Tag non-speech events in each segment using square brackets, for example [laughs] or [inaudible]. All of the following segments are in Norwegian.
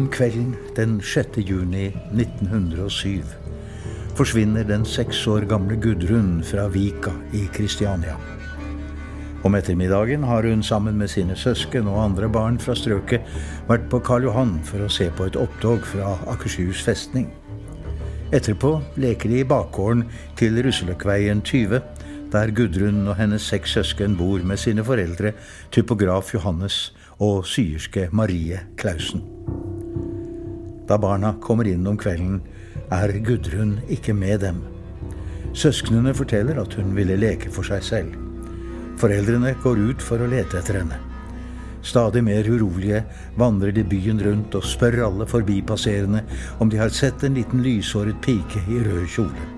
Om kvelden den 6. juni 1907 forsvinner den seks år gamle Gudrun fra Vika i Kristiania. Om ettermiddagen har hun sammen med sine søsken og andre barn fra strøket vært på Karl Johan for å se på et opptog fra Akershus festning. Etterpå leker de i bakgården til Russeløkkveien 20, der Gudrun og hennes seks søsken bor med sine foreldre, typograf Johannes og syerske Marie Klausen. Da barna kommer inn om kvelden, er Gudrun ikke med dem. Søsknene forteller at hun ville leke for seg selv. Foreldrene går ut for å lete etter henne. Stadig mer urolige vandrer de byen rundt og spør alle forbipasserende om de har sett en liten lyshåret pike i rød kjole.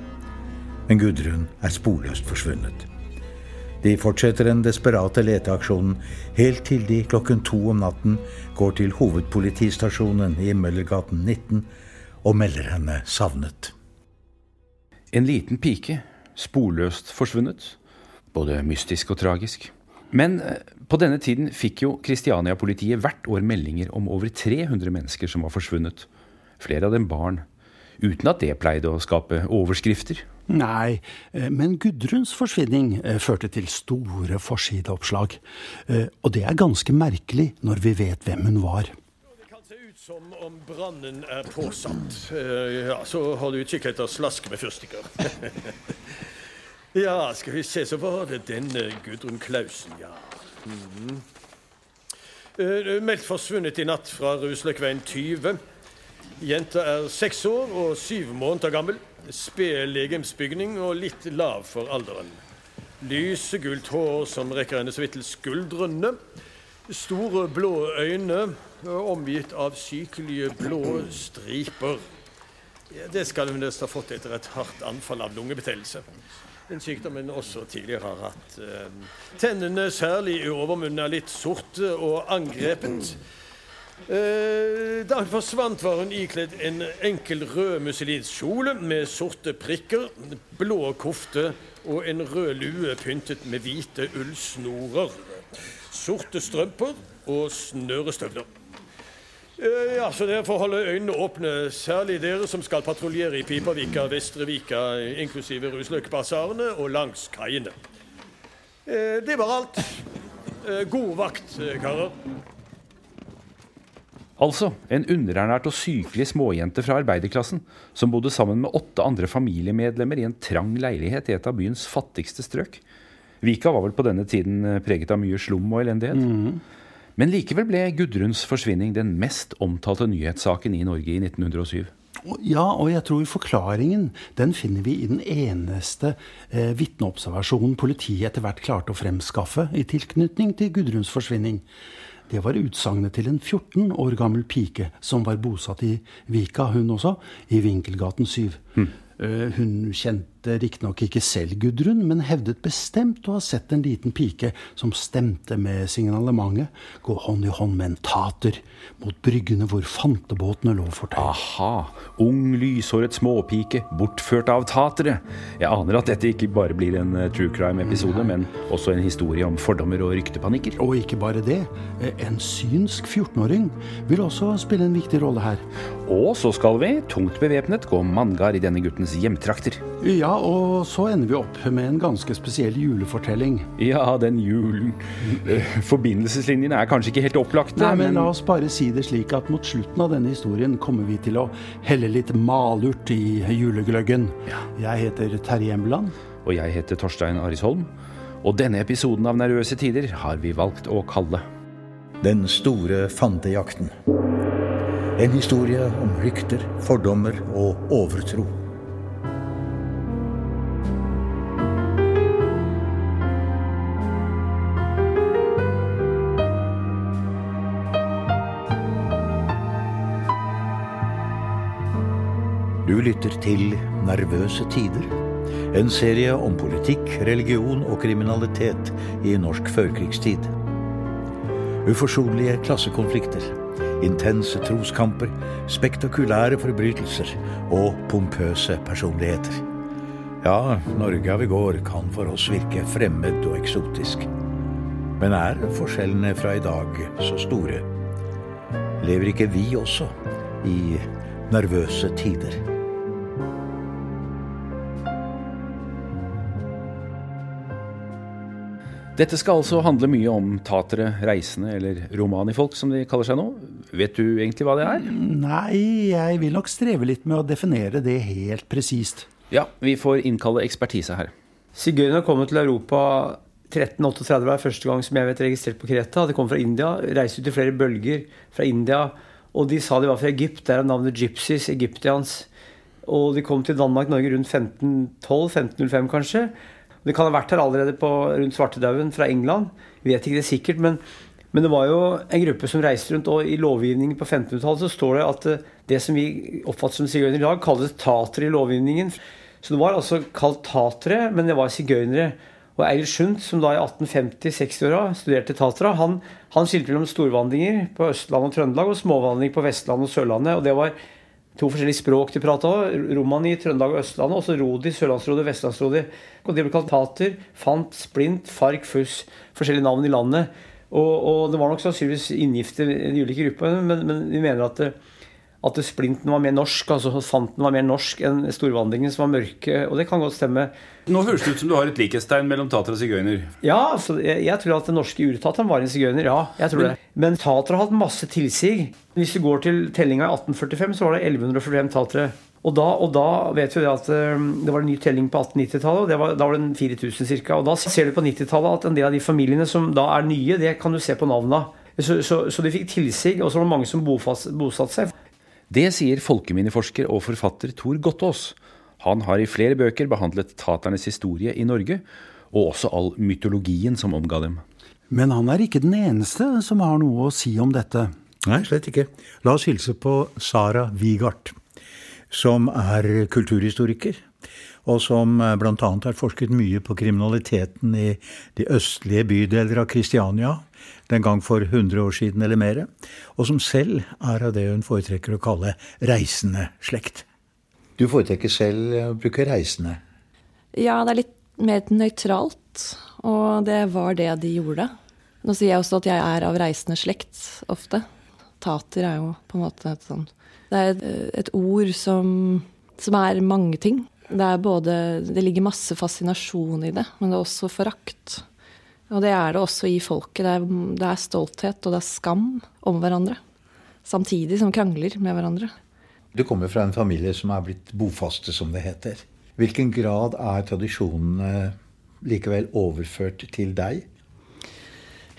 Men Gudrun er sporløst forsvunnet. De fortsetter den desperate leteaksjonen helt til de klokken to om natten går til hovedpolitistasjonen i Møllergaten 19 og melder henne savnet. En liten pike, sporløst forsvunnet. Både mystisk og tragisk. Men eh, på denne tiden fikk jo Kristiania-politiet hvert år meldinger om over 300 mennesker som var forsvunnet. Flere av dem barn. Uten at det pleide å skape overskrifter. Nei, eh, men Gudruns forsvinning eh, førte til store forsideoppslag. Og det er ganske merkelig når vi vet hvem hun var. Det kan se ut som om brannen er påsatt. Ja, Så hold utkikk etter slask med fyrstikker. [laughs] ja, skal vi se, så var det denne Gudrun Klausen, ja. Mhm. Meldt forsvunnet i natt fra Rusløkveien 20. Jenta er seks år og syv måneder gammel. Sped legemsbygning og litt lav for alderen. Lysegult hår som rekker henne så vidt til skuldrene. Store blå øyne omgitt av sykelige blå striper. Det skal hun nesten ha fått etter et hardt anfall av lungebetennelse. En sykdom hun også tidligere har hatt. Tennene, særlig i overmunnen, er litt sorte og angrepet. Da hun forsvant, var hun ikledd en enkel rød musselinskjole med sorte prikker, blå kofte og en rød lue pyntet med hvite ullsnorer. Sorte strømper og snørestøvler. Ja, så Dere får holde øynene åpne, særlig dere som skal patruljere i Pipervika, Vestrevika, inklusive Rusløkbasarene og langs kaiene. Det var alt. God vakt, karer. Altså en underernært og sykelig småjente fra arbeiderklassen som bodde sammen med åtte andre familiemedlemmer i en trang leilighet i et av byens fattigste strøk. Vika var vel på denne tiden preget av mye slum og elendighet. Mm. Men likevel ble Gudruns forsvinning den mest omtalte nyhetssaken i Norge i 1907. Ja, og jeg tror forklaringen den finner vi i den eneste eh, vitneobservasjonen politiet etter hvert klarte å fremskaffe i tilknytning til Gudruns forsvinning. Det var utsagnet til en 14 år gammel pike som var bosatt i Vika, hun også, i Vinkelgaten 7. Mm. Hun kjente riktignok ikke selv Gudrun, men hevdet bestemt å ha sett en liten pike som stemte med signalementet, gå hånd i hånd med en tater mot bryggene hvor fantebåtene lå for tøy. Aha. Ung, lyshåret småpike, bortført av tatere. Jeg aner at dette ikke bare blir en eh, true crime-episode, men også en historie om fordommer og ryktepanikker. Og ikke bare det. eh, En synsk 14-åring vil også spille en viktig rolle her. Og så skal vi, tungt bevæpnet, gå manngard i denne guttens hjemtrakter. Ja, og så ender vi opp med en ganske spesiell julefortelling. Ja, den julen. Eh, Forbindelseslinjene er kanskje ikke helt opplagte, Nei, men la oss bare si det slik at mot slutten av denne historien kommer vi til å helle litt malurt i julegløggen. Jeg heter Terje Embeland. Og jeg heter Torstein Arisholm. Og denne episoden av Nervøse tider har vi valgt å kalle Den store fantejakten. En historie om rykter, fordommer og overtro. Du lytter til Nervøse tider. En serie om politikk, religion og kriminalitet i norsk førkrigstid. Uforsonlige klassekonflikter intense troskamper, spektakulære forbrytelser og pompøse personligheter. Ja, Norge av i går kan for oss virke fremmed og eksotisk. Men er forskjellene fra i dag så store? Lever ikke vi også i nervøse tider? Dette skal altså handle mye om tatere, reisende eller romanifolk, som de kaller seg nå. Vet du egentlig hva det er? Nei, jeg vil nok streve litt med å definere det helt presist. Ja, vi får innkalle ekspertise her. Sigøynerne kom til Europa 1338 var første gang som jeg vet registrert på Kreta. De kom fra India. Reiste ut i flere bølger fra India. Og de sa de var fra Egypt. Der er navnet gypsies, egyptians. Og de kom til Danmark-Norge rundt 1512-1505 kanskje. Det kan ha vært her allerede på, rundt svartedauden fra England. Vi vet ikke det sikkert, men, men, det var jo en gruppe som reiste rundt. Og i lovgivningen på 1500-tallet så står det at eh, det som vi oppfatter som sigøynere i dag, kalles tatere i lovgivningen. Så det var altså kalt tatere, men det var sigøynere. Og Eilert Sundt, som da i 1850-60-åra studerte tatere, han, han skilte mellom storvandringer på Østlandet og Trøndelag og småvandringer på Vestlandet og Sørlandet. og det var to forskjellige språk de prata romani Romani, Trøndelag og Østlandet. Og så Rodi, Sørlandsrodi, Vestlandsrodi. Og de ble kalt Tater, Fant, Splint, Fark, Fuss. Forskjellige navn i landet. Og, og det var nok sannsynligvis inngifter i de ulike gruppene, men, men vi mener at, at Splinten var mer norsk, altså Fanten var mer norsk enn storvandringen som var mørke. Og det kan godt stemme. Nå høres det ut som du har et likhetstegn mellom tater og sigøyner. Ja, jeg, jeg, tror at den norske urtateren var en sigøyner. Ja, jeg tror men, det. Men tatere har hatt masse tilsig. Hvis du går til tellinga i 1845, så var det 1145 tatere. Og da, og da, vet vi at um, det var en ny telling på 1890-tallet, og da var det 4000 ca. Og da ser du på 90-tallet at en del av de familiene som da er nye, det kan du se på navnene. Så, så, så de fikk tilsig, og så var det mange som bosatte seg. Det sier folkeminneforsker og forfatter Tor Gottaas. Han har i flere bøker behandlet taternes historie i Norge, og også all mytologien som omga dem. Men han er ikke den eneste som har noe å si om dette. Nei, slett ikke. La oss hilse på Sara Wigart, som er kulturhistoriker, og som bl.a. har forsket mye på kriminaliteten i de østlige bydeler av Kristiania, den gang for 100 år siden eller mer, og som selv er av det hun foretrekker å kalle reisende slekt. Du foretrekker selv å bruke reisende? Ja, det er litt mer nøytralt. Og det var det de gjorde. Nå sier jeg også at jeg er av reisende slekt ofte. Tater er jo på en måte et sånt Det er et, et ord som, som, er mange ting. Det er både Det ligger masse fascinasjon i det, men det er også forakt. Og det er det også i folket. Det er, det er stolthet og det er skam om hverandre. Samtidig som krangler med hverandre. Du kommer fra en familie som er blitt bofaste, som det heter. Hvilken grad er tradisjonene likevel overført til deg?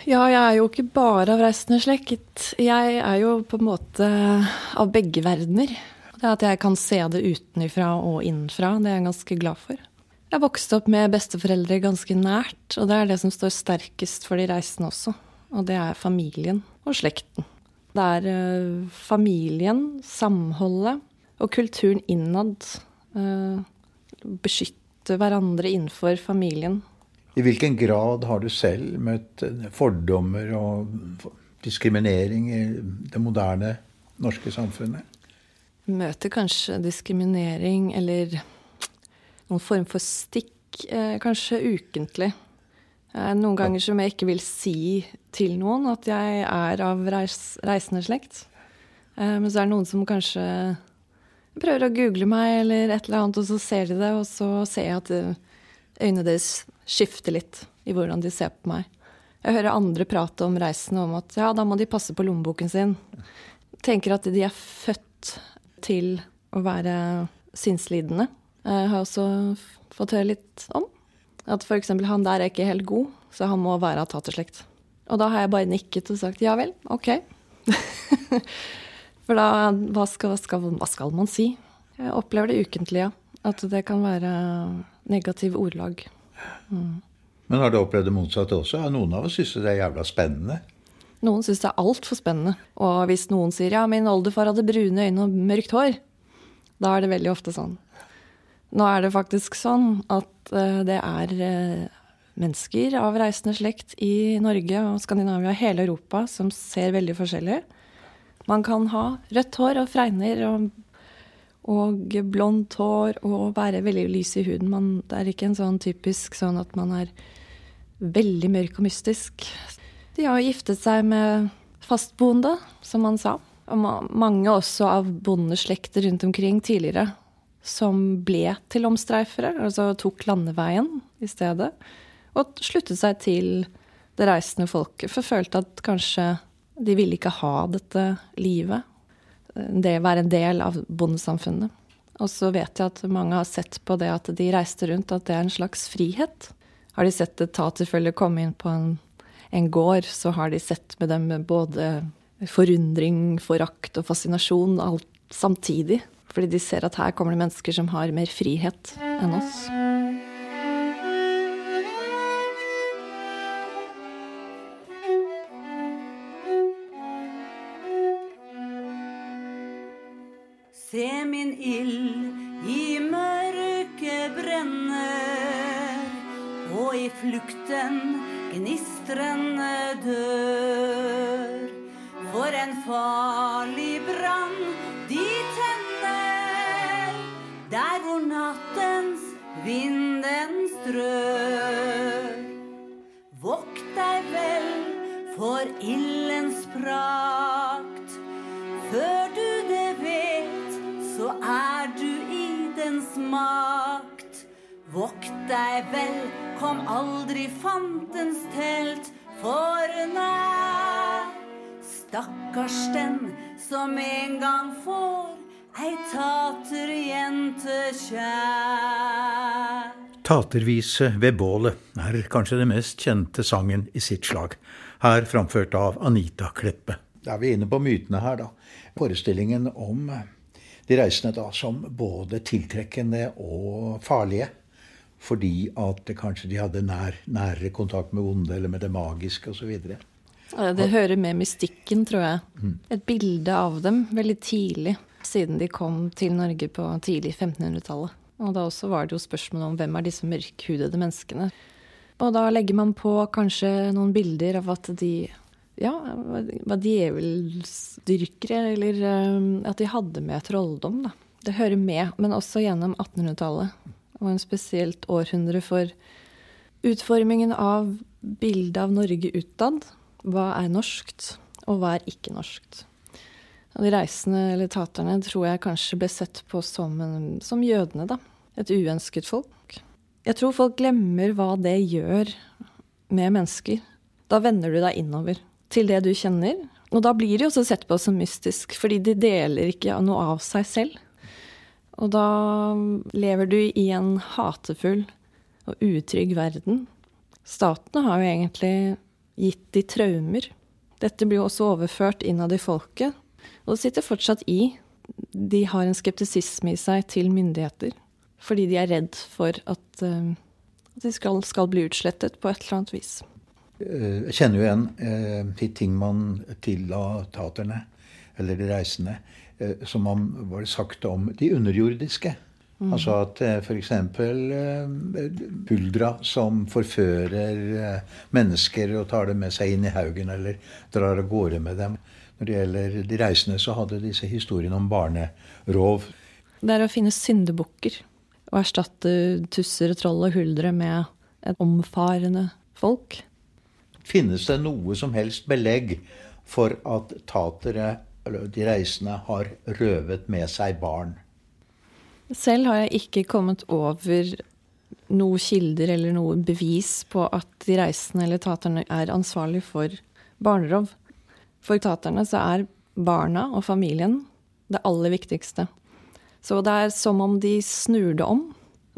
Ja, jeg er jo ikke bare av reisende slekt. Jeg er jo på en måte av begge verdener. Det At jeg kan se det utenfra og innenfra, det er jeg ganske glad for. Jeg vokste opp med besteforeldre ganske nært, og det er det som står sterkest for de reisende også. Og det er familien og slekten. Det er uh, familien, samholdet og kulturen innad. Uh, beskytte hverandre innenfor familien. I hvilken grad har du selv møtt eh, fordommer og diskriminering i det moderne norske samfunnet? Møter kanskje diskriminering eller noen form for stikk, eh, kanskje ukentlig. Eh, noen ganger som jeg ikke vil si til noen at jeg er av reis, reisende slekt. Men så er det noen som kanskje prøver å google meg eller et eller annet, og så ser de det, og så ser jeg at øynene deres skifter litt i hvordan de ser på meg. Jeg hører andre prate om reisende om at ja, da må de passe på lommeboken sin. Tenker at de er født til å være sinnslidende. Jeg har også fått høre litt om. At f.eks. han der er ikke helt god, så han må være av taterslekt. Og da har jeg bare nikket og sagt ja vel, ok. [laughs] For da hva skal, skal, hva skal, man si? Jeg opplever det ukentlig, ja. At det kan være negativ ordlag. Mm. Men har du opplevd det motsatte også? Noen av oss syns det er jævla spennende. Noen syns det er altfor spennende. Og hvis noen sier ja, min oldefar hadde brune øyne og mørkt hår, Da er det veldig ofte sånn. Nå er det faktisk sånn at uh, det er uh, mennesker av reisende slekt i Norge og Skandinavia og hele Europa som ser veldig forskjellig. Man kan ha rødt hår og fregner og, og blondt hår og være veldig lys i huden. Man, det er ikke en sånn typisk sånn at man er veldig mørk og mystisk. De har giftet seg med fastboende, som man sa. Og mange også av bondeslekter rundt omkring tidligere som ble til omstreifere, altså tok landeveien i stedet. Og sluttet seg til det reisende folket, for følte at kanskje de ville ikke ha dette livet. Det være en del av bondesamfunnet. Og så vet jeg at mange har sett på det at de reiste rundt, at det er en slags frihet. Har de sett et taterfølge komme inn på en, en gård, så har de sett med dem både forundring, forakt og fascinasjon alt samtidig. Fordi de ser at her kommer det mennesker som har mer frihet enn oss. Se min ild i mørket brenner, og i flukten gnistrende dør. For en farlig brann de tenner, der hvor nattens vinden strør. Vokt deg vel for ildens prakt, makt. Vokt deg vel, kom aldri fantens telt for nær. Stakkars den som en gang får ei taterjente kjær. Tatervise ved bålet er kanskje den mest kjente sangen i sitt slag, her framført av Anita Kleppe. Da er vi inne på mytene her, da. Forestillingen om de reisende da som både tiltrekkende og farlige. Fordi at kanskje de hadde nær, nærere kontakt med onde eller med det magiske osv. Det hører med mystikken, tror jeg. Et bilde av dem veldig tidlig, siden de kom til Norge på tidlig 1500-tallet. Og da også var det jo spørsmål om hvem er disse mørkhudede menneskene. Og da legger man på kanskje noen bilder av at de ja, var djevelsdyrkere, eller um, at de hadde med trolldom, da. Det hører med, men også gjennom 1800-tallet. Det var en spesielt århundre for utformingen av bildet av Norge utad. Hva er norskt, og hva er ikke norskt? Og de reisende, eller taterne, tror jeg kanskje ble sett på som, en, som jødene, da. Et uønsket folk. Jeg tror folk glemmer hva det gjør med mennesker. Da vender du deg innover til det du kjenner. Og da blir de også sett på som mystisk, fordi de deler ikke noe av seg selv. Og da lever du i en hatefull og utrygg verden. Statene har jo egentlig gitt de traumer. Dette blir jo også overført innad i folket, og det sitter fortsatt i. De har en skeptisisme i seg til myndigheter, fordi de er redd for at, uh, at de skal, skal, bli utslettet på et eller annet vis. Jeg kjenner jo igjen eh, de ting man tilla taterne, eller de reisende, eh, som man var sagt om de underjordiske. Mm. Altså at eh, f.eks. huldra som forfører mennesker og tar dem med seg inn i haugen eller drar av gårde med dem. Når det gjelder de reisende, så hadde disse historiene om barnerov. Det er å finne syndebukker og erstatte tusser, troll og huldre med et omfarende folk. Finnes det noe som helst belegg for at tatere, de reisende, har røvet med seg barn? Selv har jeg ikke kommet over noen kilder eller noe bevis på at de reisende eller taterne er ansvarlig for barnerov. For taterne så er barna og familien det aller viktigste. Så det er som om de snur det om.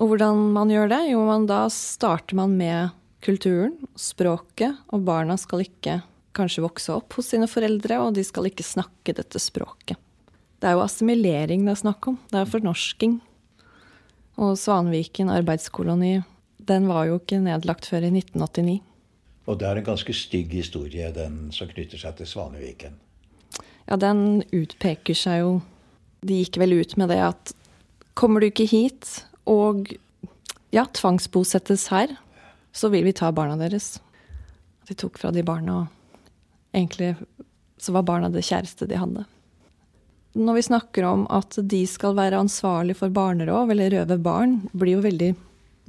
Og hvordan man gjør det? Jo, da starter man med kulturen, språket, og barna skal ikke kanskje vokse opp hos sine foreldre, og de skal ikke snakke dette språket. Det er jo assimilering det er snakk om. Det er fornorsking. Og Svanviken arbeidskoloni, den var jo ikke nedlagt før i 1989. Og det er en ganske stygg historie, den som knytter seg til Svaneviken. Ja, den utpeker seg jo De gikk vel ut med det at kommer du ikke hit og ja, tvangsbosettes her, så vil vi ta barna deres. De tok fra de barna, og egentlig så var barna det kjæreste de hadde. Når vi snakker om at de skal være ansvarlig for barnerov eller røve barn, blir jo veldig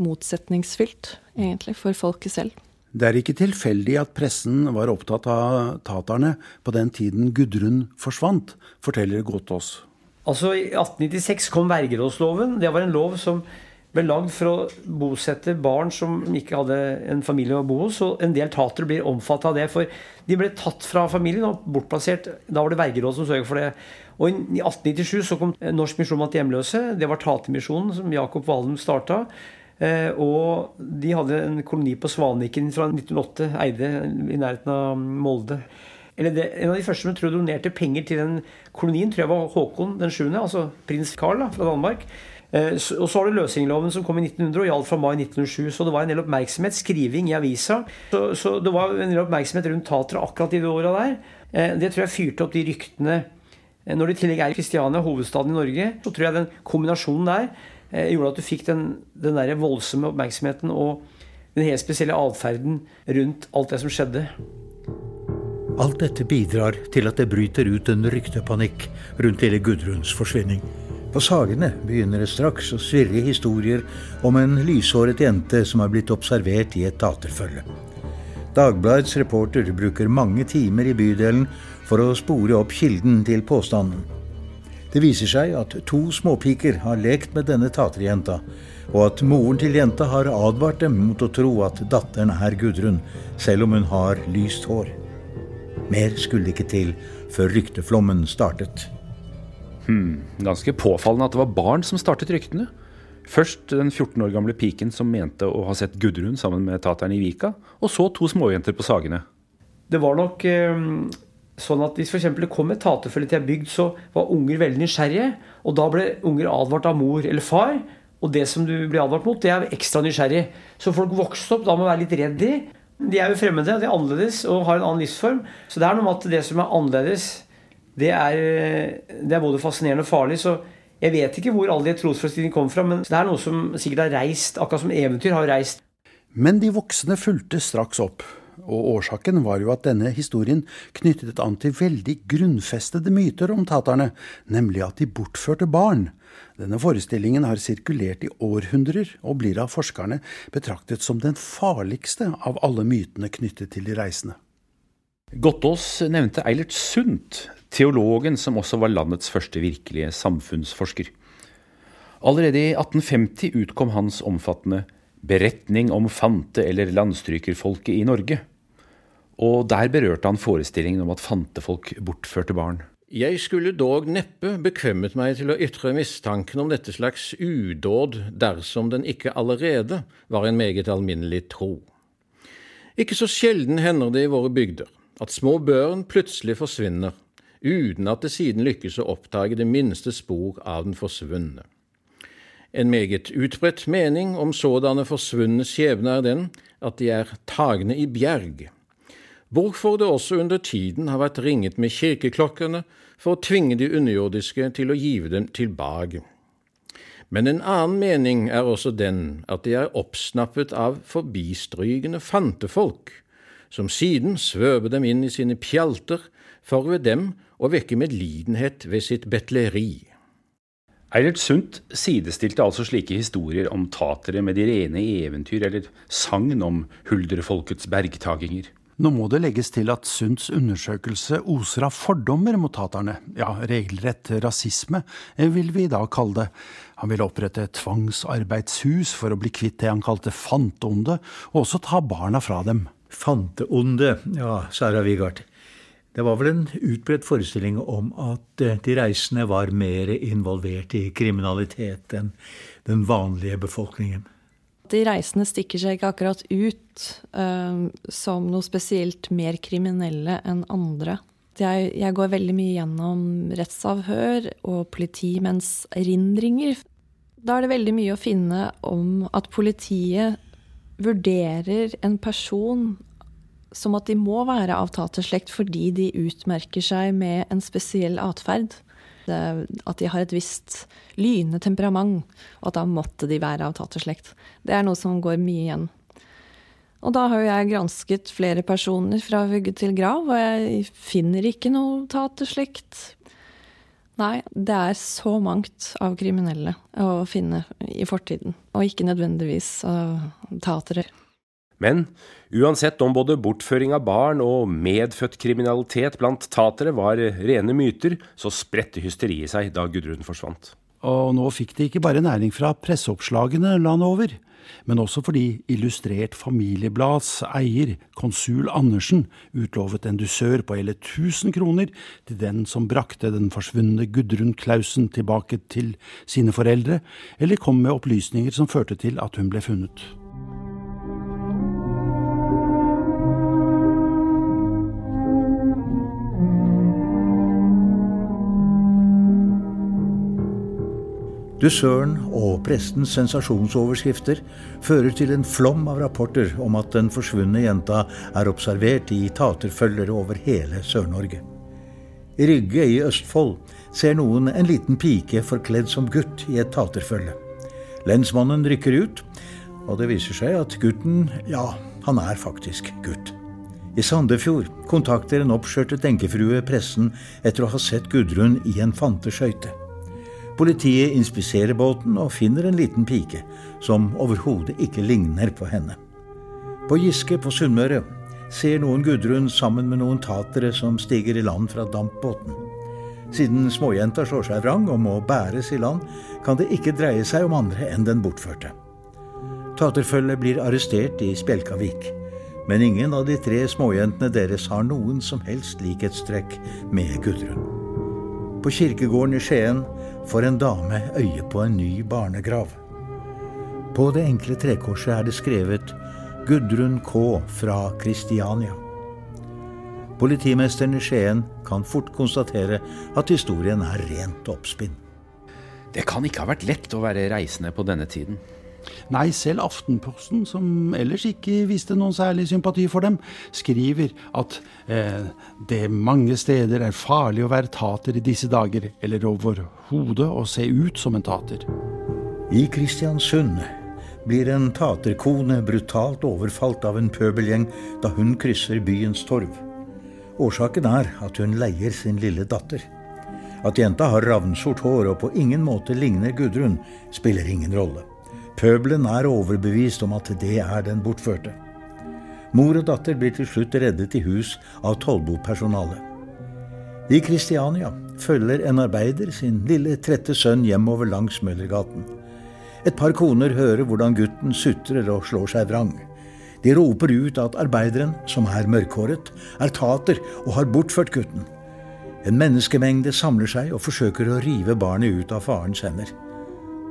motsetningsfylt, egentlig, for folket selv. Det er ikke tilfeldig at pressen var opptatt av taterne på den tiden Gudrun forsvant, forteller Gåtås. Altså, I 1896 kom vergerådsloven. Det var en lov som ble lagd for å bosette barn som ikke hadde en familie å bo hos. Og en del tatere blir omfattet av det. For de ble tatt fra familien og bortplassert. Da var det vergeråd som sørget for det. Og i 1897 så kom Norsk misjon til hjemløse. Det var Tatermisjonen som Jakob Valum starta. Eh, og de hadde en koloni på Svanviken fra 1908, Eide, i nærheten av Molde. Det, en av de første som tror donerte penger til den kolonien, tror jeg var Håkon den 7., altså prins Karl da, fra Danmark. Eh, og så har du løsgjengerloven som kom i 1900 og gjaldt fra mai 1907. Så det var en del oppmerksomhet, skriving i avisa. Så, så det var en del oppmerksomhet rundt Tatra akkurat i de åra der. Eh, det tror jeg fyrte opp de ryktene. Eh, når det i tillegg er Kristiania, hovedstaden i Norge, så tror jeg den kombinasjonen der gjorde at du fikk den, den der voldsomme oppmerksomheten og den helt spesielle atferden rundt alt det som skjedde. Alt dette bidrar til at det bryter ut en ryktepanikk rundt lille Gudruns forsvinning. På Sagene begynner det straks å svirre historier om en lyshåret jente som er blitt observert i et daterfølge. Dagbladets reporter bruker mange timer i bydelen for å spore opp kilden til påstanden. Det viser seg at to småpiker har lekt med denne taterjenta, og at moren til jenta har advart dem mot å tro at datteren er Gudrun, selv om hun har lyst hår. Mer skulle ikke til før rykteflommen startet. Hmm, ganske påfallende at det var barn som startet ryktene. Først den 14 år gamle piken som mente å ha sett Gudrun sammen med tateren i Vika, og så to småjenter på Sagene. Det var nok eh, sånn at hvis f.eks. det kom et taterfølge til ei bygd, så var unger veldig nysgjerrige. Og da ble unger advart av mor eller far. Og det som du blir advart mot, det er ekstra nysgjerrig. Så folk vokste opp da med å være litt redd de. De er jo fremmede, de er annerledes og har en annen livsform. Så det er noe med at det som er annerledes, det er, det er både fascinerende og farlig. Så jeg vet ikke hvor alle de trosforestillingene kom fra, men det er noe som sikkert har reist, akkurat som eventyr har reist. Men de voksne fulgte straks opp. Og årsaken var jo at denne historien knyttet an til veldig grunnfestede myter om taterne, nemlig at de bortførte barn. Denne forestillingen har sirkulert i århundrer, og blir av forskerne betraktet som den farligste av alle mytene knyttet til de reisende. Gottaas nevnte Eilert Sundt, teologen som også var landets første virkelige samfunnsforsker. Allerede i 1850 utkom hans omfattende 'Beretning om fante- eller landstrykerfolket i Norge'. Og der berørte han forestillingen om at fantefolk bortførte barn. Jeg skulle dog neppe bekvemmet meg til å ytre mistanken om dette slags udåd dersom den ikke allerede var en meget alminnelig tro. Ikke så sjelden hender det i våre bygder at små børn plutselig forsvinner, uten at det siden lykkes å oppdage det minste spor av den forsvunne. En meget utbredt mening om sådanne forsvunne skjebner er den at de er tagne i bjerg, hvorfor det også under tiden har vært ringet med kirkeklokkene for å tvinge de underjordiske til å give dem tilbake. Men en annen mening er også den at de er oppsnappet av forbistrygende fantefolk, som siden svøver dem inn i sine pjalter for ved dem å vekke medlidenhet ved sitt betleri. Eilert Sundt sidestilte altså slike historier om tatere med de rene eventyr eller sagn om huldrefolkets bergtaginger. Nå må det legges til at Sundts undersøkelse oser av fordommer mot taterne. Ja, regelrett rasisme eh, vil vi da kalle det. Han ville opprette tvangsarbeidshus for å bli kvitt det han kalte fanteonde, og også ta barna fra dem. Fanteonde, ja, kjære Wigard. Det var vel en utbredt forestilling om at eh, de reisende var mer involvert i kriminalitet enn den vanlige befolkningen. De reisende stikker seg ikke akkurat ut uh, som noe spesielt mer kriminelle enn andre. Jeg, jeg, går veldig mye gjennom rettsavhør og politimenns erindringer. Da er det veldig mye å finne om at politiet vurderer en person som at de må være av taterslekt fordi de utmerker seg med en spesiell atferd. At de har et visst lyne temperament, og at da måtte de være av taterslekt. Det er noe som går mye igjen. Og da har jo jeg gransket flere personer fra vugge til grav, og jeg finner ikke noe taterslekt. Nei, det er så mangt av kriminelle å finne i fortiden, og ikke nødvendigvis av tatere. Men uansett om både bortføring av barn og medfødt kriminalitet blant tatere var rene myter, så spredte hysteriet seg da Gudrun forsvant. Og nå fikk de ikke bare næring fra presseoppslagene landet over men også fordi Illustrert Familieblads eier, konsul Andersen, utlovet en dusør på hele 1000 kroner til den som brakte den forsvunne Gudrun Klausen tilbake til sine foreldre, eller kom med opplysninger som førte til at hun ble funnet. Dusøren og prestens sensasjonsoverskrifter fører til en flom av rapporter om at den forsvunne jenta er observert i taterfølger over hele Sør-Norge. I Rygge i Østfold ser noen en liten pike forkledd som gutt i et taterfølge. Lensmannen rykker ut, og det viser seg at gutten, ja, han er faktisk gutt. I Sandefjord kontakter en oppskjørtet enkefrue pressen etter å ha sett Gudrun i en fanteskøyte. Politiet inspiserer båten og finner en liten pike som overhodet ikke ligner på henne. På Giske på Sunnmøre ser noen Gudrun sammen med noen tatere som stiger i land fra dampbåten. Siden småjenta slår seg vrang og må bæres i land, kan det ikke dreie seg om andre enn den bortførte. Taterfølget blir arrestert i Spjelkavik, men ingen av de tre småjentene deres har noen som helst likhetstrekk med Gudrun. På kirkegården i Skien får en dame øye på en ny barnegrav. På det enkle trekorset er det skrevet Gudrun K. fra Kristiania. Politimesteren i Skien kan fort konstatere at historien er rent oppspinn. Det kan ikke ha vært lett å være reisende på denne tiden. Nei, selv Aftenposten, som ellers ikke viste noen særlig sympati for dem, skriver at eh, det mange steder er farlig å være tater i disse dager, eller overhodet å se ut som en tater. I Kristiansund blir en taterkone brutalt overfalt av en pøbelgjeng da hun krysser byens torv. Årsaken er at hun leier sin lille datter. At jenta har ravnsort hår og på ingen måte ligner Gudrun, spiller ingen rolle. Pøbelen er overbevist om at det er den bortførte. Mor og datter blir til slutt reddet i hus av tollbopersonalet. I Kristiania følger en arbeider sin lille trette sønn hjemover langs Møllergaten. Et par koner hører hvordan gutten sutrer og slår seg vrang. De roper ut at arbeideren, som er mørkhåret, er tater og har bortført gutten. En menneskemengde samler seg og forsøker å rive barnet ut av farens hender.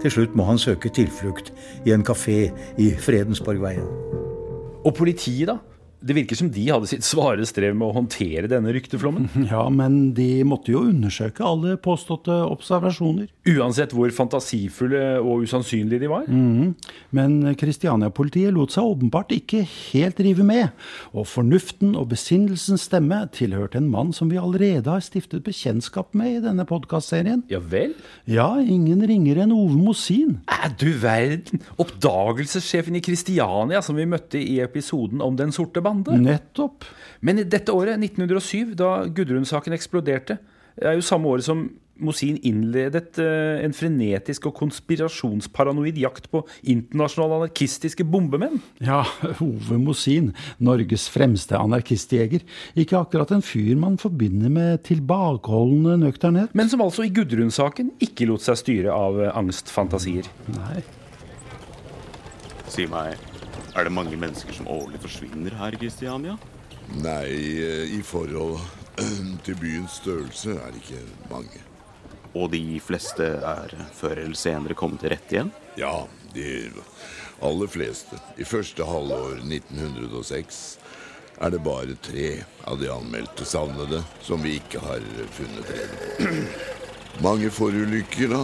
Til slutt må han søke tilflukt i en kafé i Fredensborgveien. Og politiet, da? Det virker som de hadde sitt svare strev med å håndtere denne rykteflommen. [laughs] Ja, men de måtte jo undersøke alle påståtte observasjoner. Uansett hvor fantasifulle og usannsynlige de var? Mm. Men Kristiania-politiet lot seg åpenbart ikke helt rive med. Og fornuften og besinnelsens stemme tilhørte en mann som vi allerede har stiftet bekjentskap med i denne podkastserien. Ja vel? Ja, ingen ringere enn Ove Mosin. Æ, du verden! Oppdagelsessjefen i Kristiania som vi møtte i episoden om Den sorte band bande. Nettopp. Men i dette året, 1907, da Gudrun-saken eksploderte, er jo samme året som Mosin innledet uh, en frenetisk og konspirasjonsparanoid jakt på internasjonale anarkistiske bombemenn. Ja, [laughs] Ove Mosin, Norges fremste anarkistjeger. Ikke akkurat en fyr man forbinder med tilbakeholdende nøkternhet. Men som altså i Gudrun-saken ikke lot seg styre av uh, angstfantasier. Nei. Si meg, er det mange mennesker som årlig forsvinner her i Kristiania? Nei, eh, i forhold [clears throat] til byens størrelse er det ikke mange. Og de fleste er før eller senere kommet til rette igjen? Ja, de aller fleste. I første halvår 1906 er det bare tre av de anmeldte savnede som vi ikke har funnet rede på. [clears throat] Mange forulykker, da.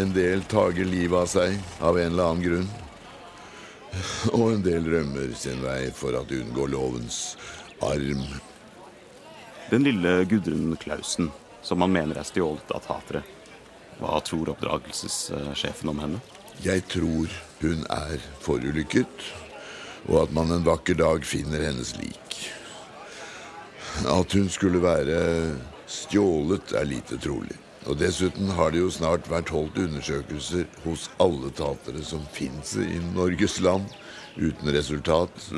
En del tager livet av seg av en eller annen grunn. [laughs] Og en del rømmer sin vei for at unngå lovens arm. Den lille Gudrun Klausen, som han mener er stjålet av tatere. Hva tror oppdragelsessjefen om henne? Jeg tror hun er forulykket, og at man en vakker dag finner hennes lik. At hun skulle være stjålet, er lite trolig. Og dessuten har det jo snart vært holdt undersøkelser hos alle tatere som fins i Norges land, uten resultat.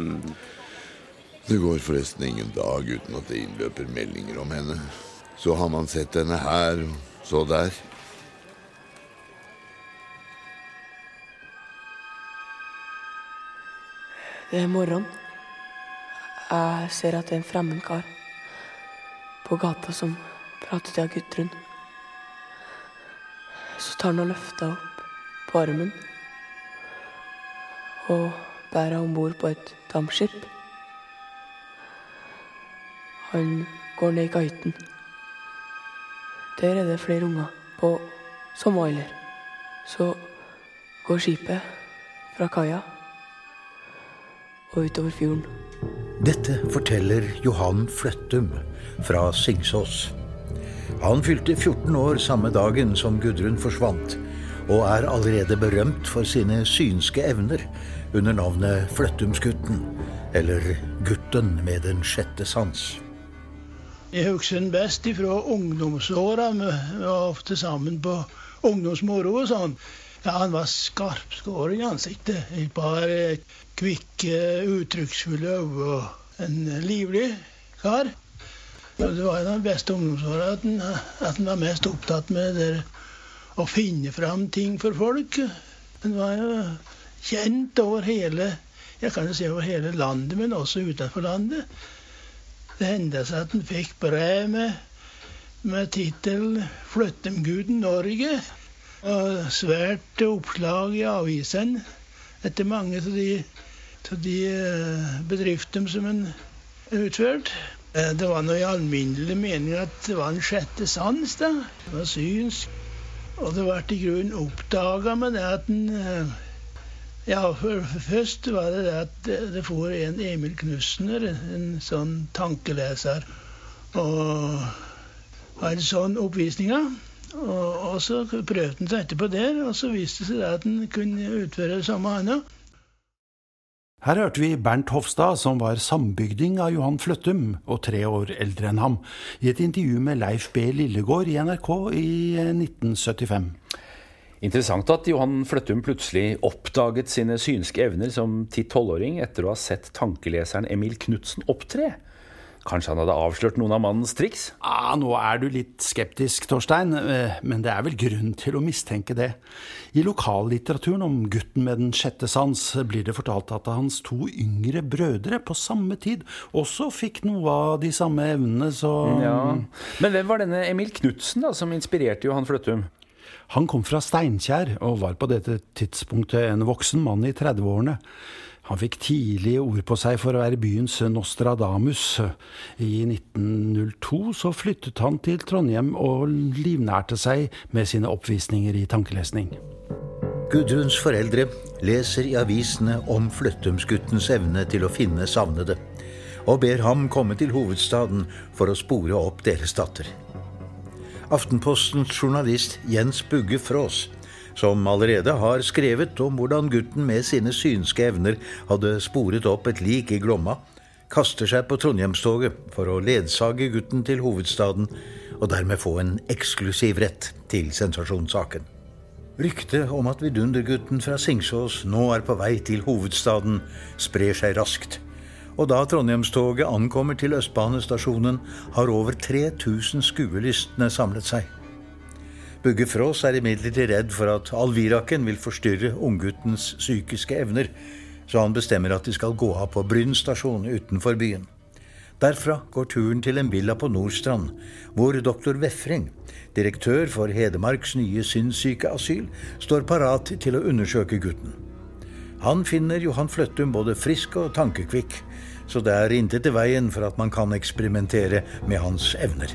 Det går forresten ingen dag uten at det innløper meldinger om henne. Så har man sett henne her, og så der. Det er morgen. Jeg ser at det er en fremmed kar på gata som prater til Gudrun. Så tar han og løfter opp på armen og bærer henne om bord på et dampskip. Han går ned i kahytten. Der er det flere unger på sommerøyler. Så går skipet fra kaia og utover fjorden. Dette forteller Johan Fløttum fra Singsås. Han fylte 14 år samme dagen som Gudrun forsvant, og er allerede berømt for sine synske evner under navnet Fløttumsgutten, eller Gutten med den sjette sans. Jeg husker den best fra ungdomsåra. Vi var ofte sammen på ungdomsmoro og sånn. Ja, han var skarpskåren i ansiktet. Et par eh, kvikke, uttrykksfulle øyne en livlig kar. Det var de beste ungdomsåra at, han- at en var mest opptatt med det å finne fram ting for folk. En var jo kjent over hele jeg kan jo si over hele landet, men også utenfor landet. Det hendte seg at en fikk brev med, med tittel 'Flyttemguden Norge'. Og svært oppslag i avisene etter mange av de, de eh, bedriftene som en utførte. Eh, Det var noe i alminnelig mening at det var en sjette sans, da. Det var synsk. Og det ble i grunnen oppdaga med det at en eh, Ja, først var det det at det, for en Emil Knusner, en sånn tankeleser, og hadde sånn oppvisninger. Og, og så prøvde han seg etterpå der, og så viste det seg at han kunne utføre det samme òg. Her hørte vi Bernt Hofstad, som var sambygding av Johan Fløttum og tre år eldre enn ham, i et intervju med Leif B. Lillegård i NRK i eh, 1975. Interessant at Johan Fløttum plutselig oppdaget sine synske evner som 10-12-åring etter å ha sett tankeleseren Emil Knutsen opptre. Kanskje han hadde avslørt noen av mannens triks? Ah, nå er du litt skeptisk, Torstein, eh, men det er vel grunn til å mistenke det. I lokallitteraturen om gutten med den sjette sans blir det fortalt at hans to yngre brødre på samme tid også fikk noe av de samme evnene, så Ja. Men hvem var denne Emil Knutsen da, som inspirerte Johan Fløttum? Han kom fra Steinkjer og var på dette tidspunktet en voksen mann i 30-årene. Han fikk tidlig ord på seg for å være byens Nostradamus. I 1902 så flyttet han til Trondheim og livnærte seg med sine oppvisninger i tankelesning. Gudruns foreldre leser i avisene om Fløttumsguttens evne til å finne savnede, og ber ham komme til hovedstaden for å spore opp deres datter. Aftenpostens journalist Jens Bugge Frås, som allerede har skrevet om hvordan gutten med sine synske evner hadde sporet opp et lik i Glomma, kaster seg på Trondheimstoget for å ledsage gutten til hovedstaden og dermed få en eksklusiv rett til sensasjonssaken. Ryktet om at vidundergutten fra Singsås nå er på vei til hovedstaden, sprer seg raskt. Og da Trondheimstoget ankommer til Østbanestasjonen, har over 3000 skuelystne samlet seg. Bugge Frås er imidlertid redd for at alviraken vil forstyrre ungguttens psykiske evner, så han bestemmer at de skal gå av på Bryn stasjon utenfor byen. Derfra går turen til en villa på Nordstrand, hvor doktor Vefring, direktør for Hedmarks nye sinnssykeasyl, står parat til å undersøke gutten. Han finner Johan Fløttum både frisk og tankekvikk, så det er intet i veien for at man kan eksperimentere med hans evner.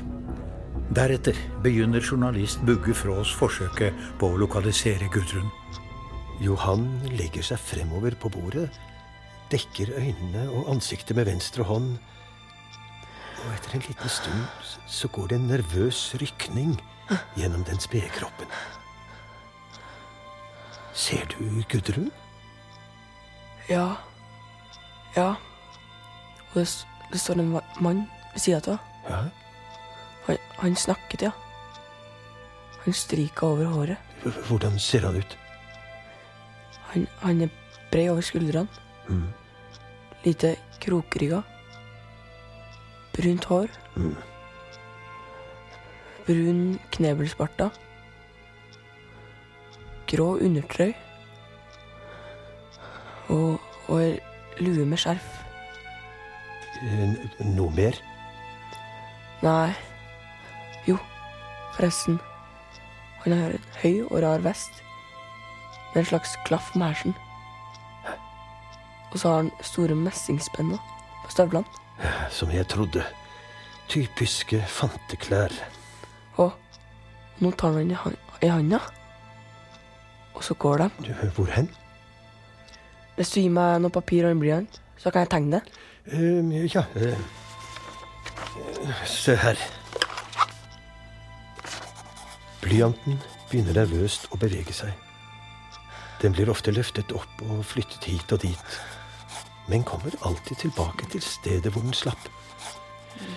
Deretter begynner journalist Bugge Frås forsøket på å lokalisere Gudrun. Johan legger seg fremover på bordet, dekker øynene og ansiktet med venstre hånd. Og etter en liten stund så går det en nervøs rykning gjennom den spede kroppen. Ser du Gudrun? Ja. Ja. Og det, det står en mann ved sida av. Ja. Han, han snakket, ja. Han stryker over håret. Hvordan ser han ut? Han, han er bred over skuldrene. Mm. Lite krokrygga. Brunt hår. Mm. Brun knebelsparta. Grå undertrøy. Og, og lue med skjerf. Eh, Noe mer? Nei. Jo, forresten. Han har en høy og rar vest med en slags klaff med hersen. Og så har han store messingspenner på støvlene. Som jeg trodde. Typiske fanteklær. Og nå tar han i handa. Og så går de. Hvor hen? Hvis du gir meg noe papir og en blyant, så kan jeg tegne det. Uh, ja uh, Se her. Blyanten begynner nervøst å bevege seg. Den blir ofte løftet opp og flyttet hit og dit, men kommer alltid tilbake til stedet hvor den slapp.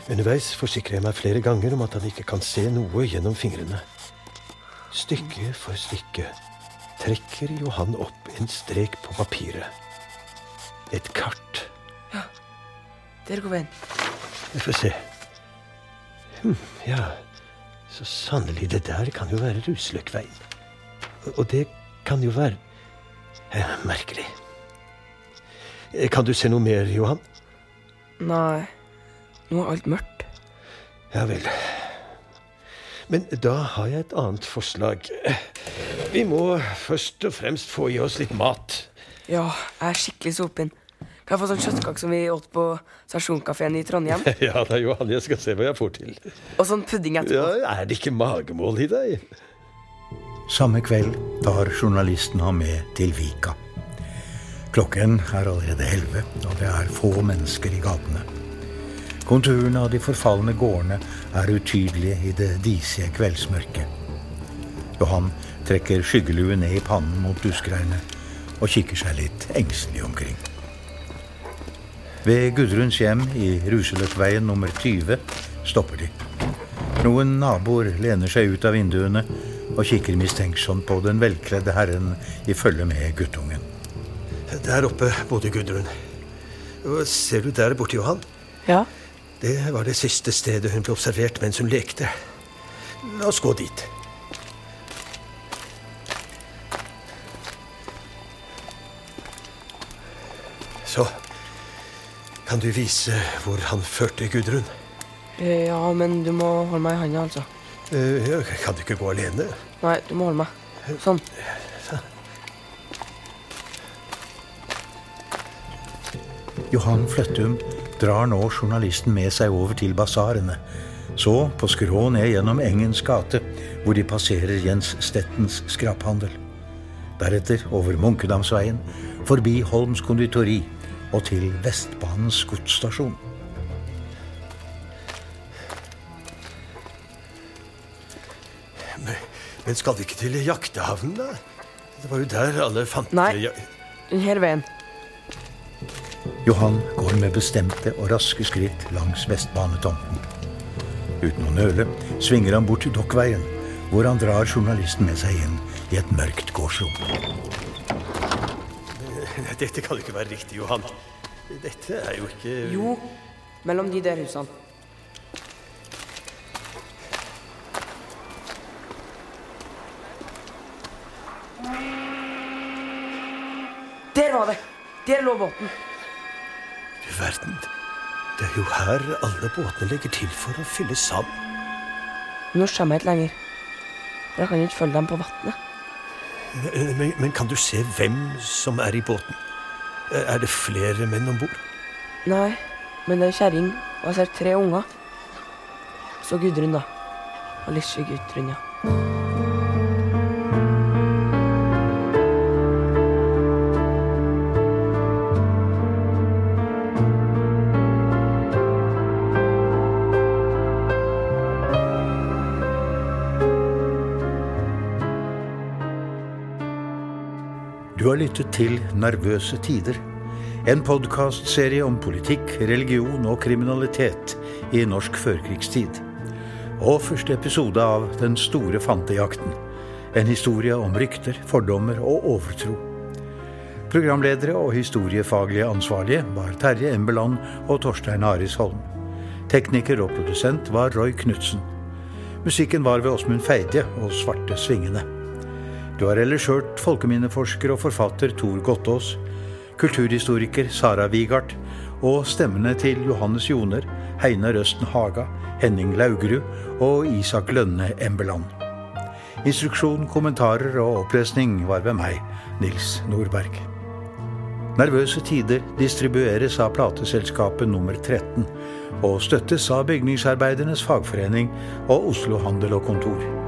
Underveis forsikrer jeg meg flere ganger om at han ikke kan se noe gjennom fingrene. Stykke for stykke trekker Johan opp en strek på papiret. Et kart. Ja. Der går veien. Vi får se. Hm, ja, så sannelig, det der kan jo være Rusløkkveien. Og- det kan jo være eh, merkelig. Eh, Kan du se noe mer, Johan? Nei, nå er alt mørkt. Ja vel. Men da har jeg et annet forslag. Vi må først og fremst få i oss litt mat. Ja, jeg er skikkelig sopen. Kan jeg få sånn kjøttkake som vi åt på stasjonskafeen i Trondheim? [laughs] Ja da, Johan, jeg skal se hva jeg får til. Og sånn pudding etterpå. Ja, Er det ikke magemål i deg? Samme kveld tar journalisten ham med til Vika. Klokken er allerede elleve, og det er få mennesker i gatene. Konturene av de forfalne gårdene er utydelige i det disige kveldsmørket. Johan trekker skyggelue ned i pannen mot duskregnet og kikker seg litt engstelig omkring. Ved Gudruns hjem i Ruseløkkveien nummer 20 stopper de. Noen naboer lener seg ut av vinduene og kikker mistenksomt på den velkledde herren i følge med guttungen. Der oppe bodde Gudrun. Ser du der borte, Johan? Ja. Det var det siste stedet hun ble observert mens hun lekte. La oss gå dit. Så kan du vise hvor han førte Gudrun. Eh, Ja, men du må holde meg i handa, altså. Eh, Kan du ikke gå alene? Nei, du må holde meg. Sånn. Johan Fløttum drar nå journalisten med seg over til basarene. Så på skrå ned gjennom Engens gate, hvor de passerer Jens Stettens skraphandel. Deretter over Munkedamsveien, forbi Holms konditori og til Vestbanens godsstasjon. Men, men skal vi ikke til jaktehavnen, da? Det var jo der alle fant Nei. Denne veien. Johan går med bestemte og raske skritt langs Vestbanetomten. Uten å nøle svinger han bort til Dokkveien, hvor han drar journalisten med seg inn i et mørkt gårdsrom. [laughs] Dette kan jo ikke være riktig, Johan. Dette er jo ikke Jo, mellom de der husene. Der var det! Der lå båten. Du verden. Det er jo her alle båtene legger til for å fylle sand. Nå kommer jeg ikke lenger. Jeg kan ikke følge dem på vannet. Men, men, kan du se hvem som er i båten? Er det flere menn om bord? Nei, men det er kjerring, og jeg ser tre unger. Så Gudrun, da. Og lille Gudrun, ja. Lyttet til Nervøse tider. En podkastserie om politikk, religion og kriminalitet i norsk førkrigstid. Og første episode av Den store fantejakten. En historie om rykter, fordommer og overtro. Programledere og historiefaglige ansvarlige var Terje Embeland og Torstein Arisholm. Tekniker og produsent var Roy Knutsen. Musikken var ved Åsmund Feide og Svarte Svingene. Du har ellers hørt folkeminneforsker og forfatter Tor Gottaas, kulturhistoriker Sara Wigart og stemmene til Johannes Joner, Heinar Østen Haga, Henning Laugerud og Isak Lønne Embeland. Instruksjon, kommentarer og opplesning var ved meg, Nils Nordberg. Nervøse tider distribueres av plateselskapet nummer 13 og støttes av Bygningsarbeidernes fagforening og Oslo Handel og Kontor.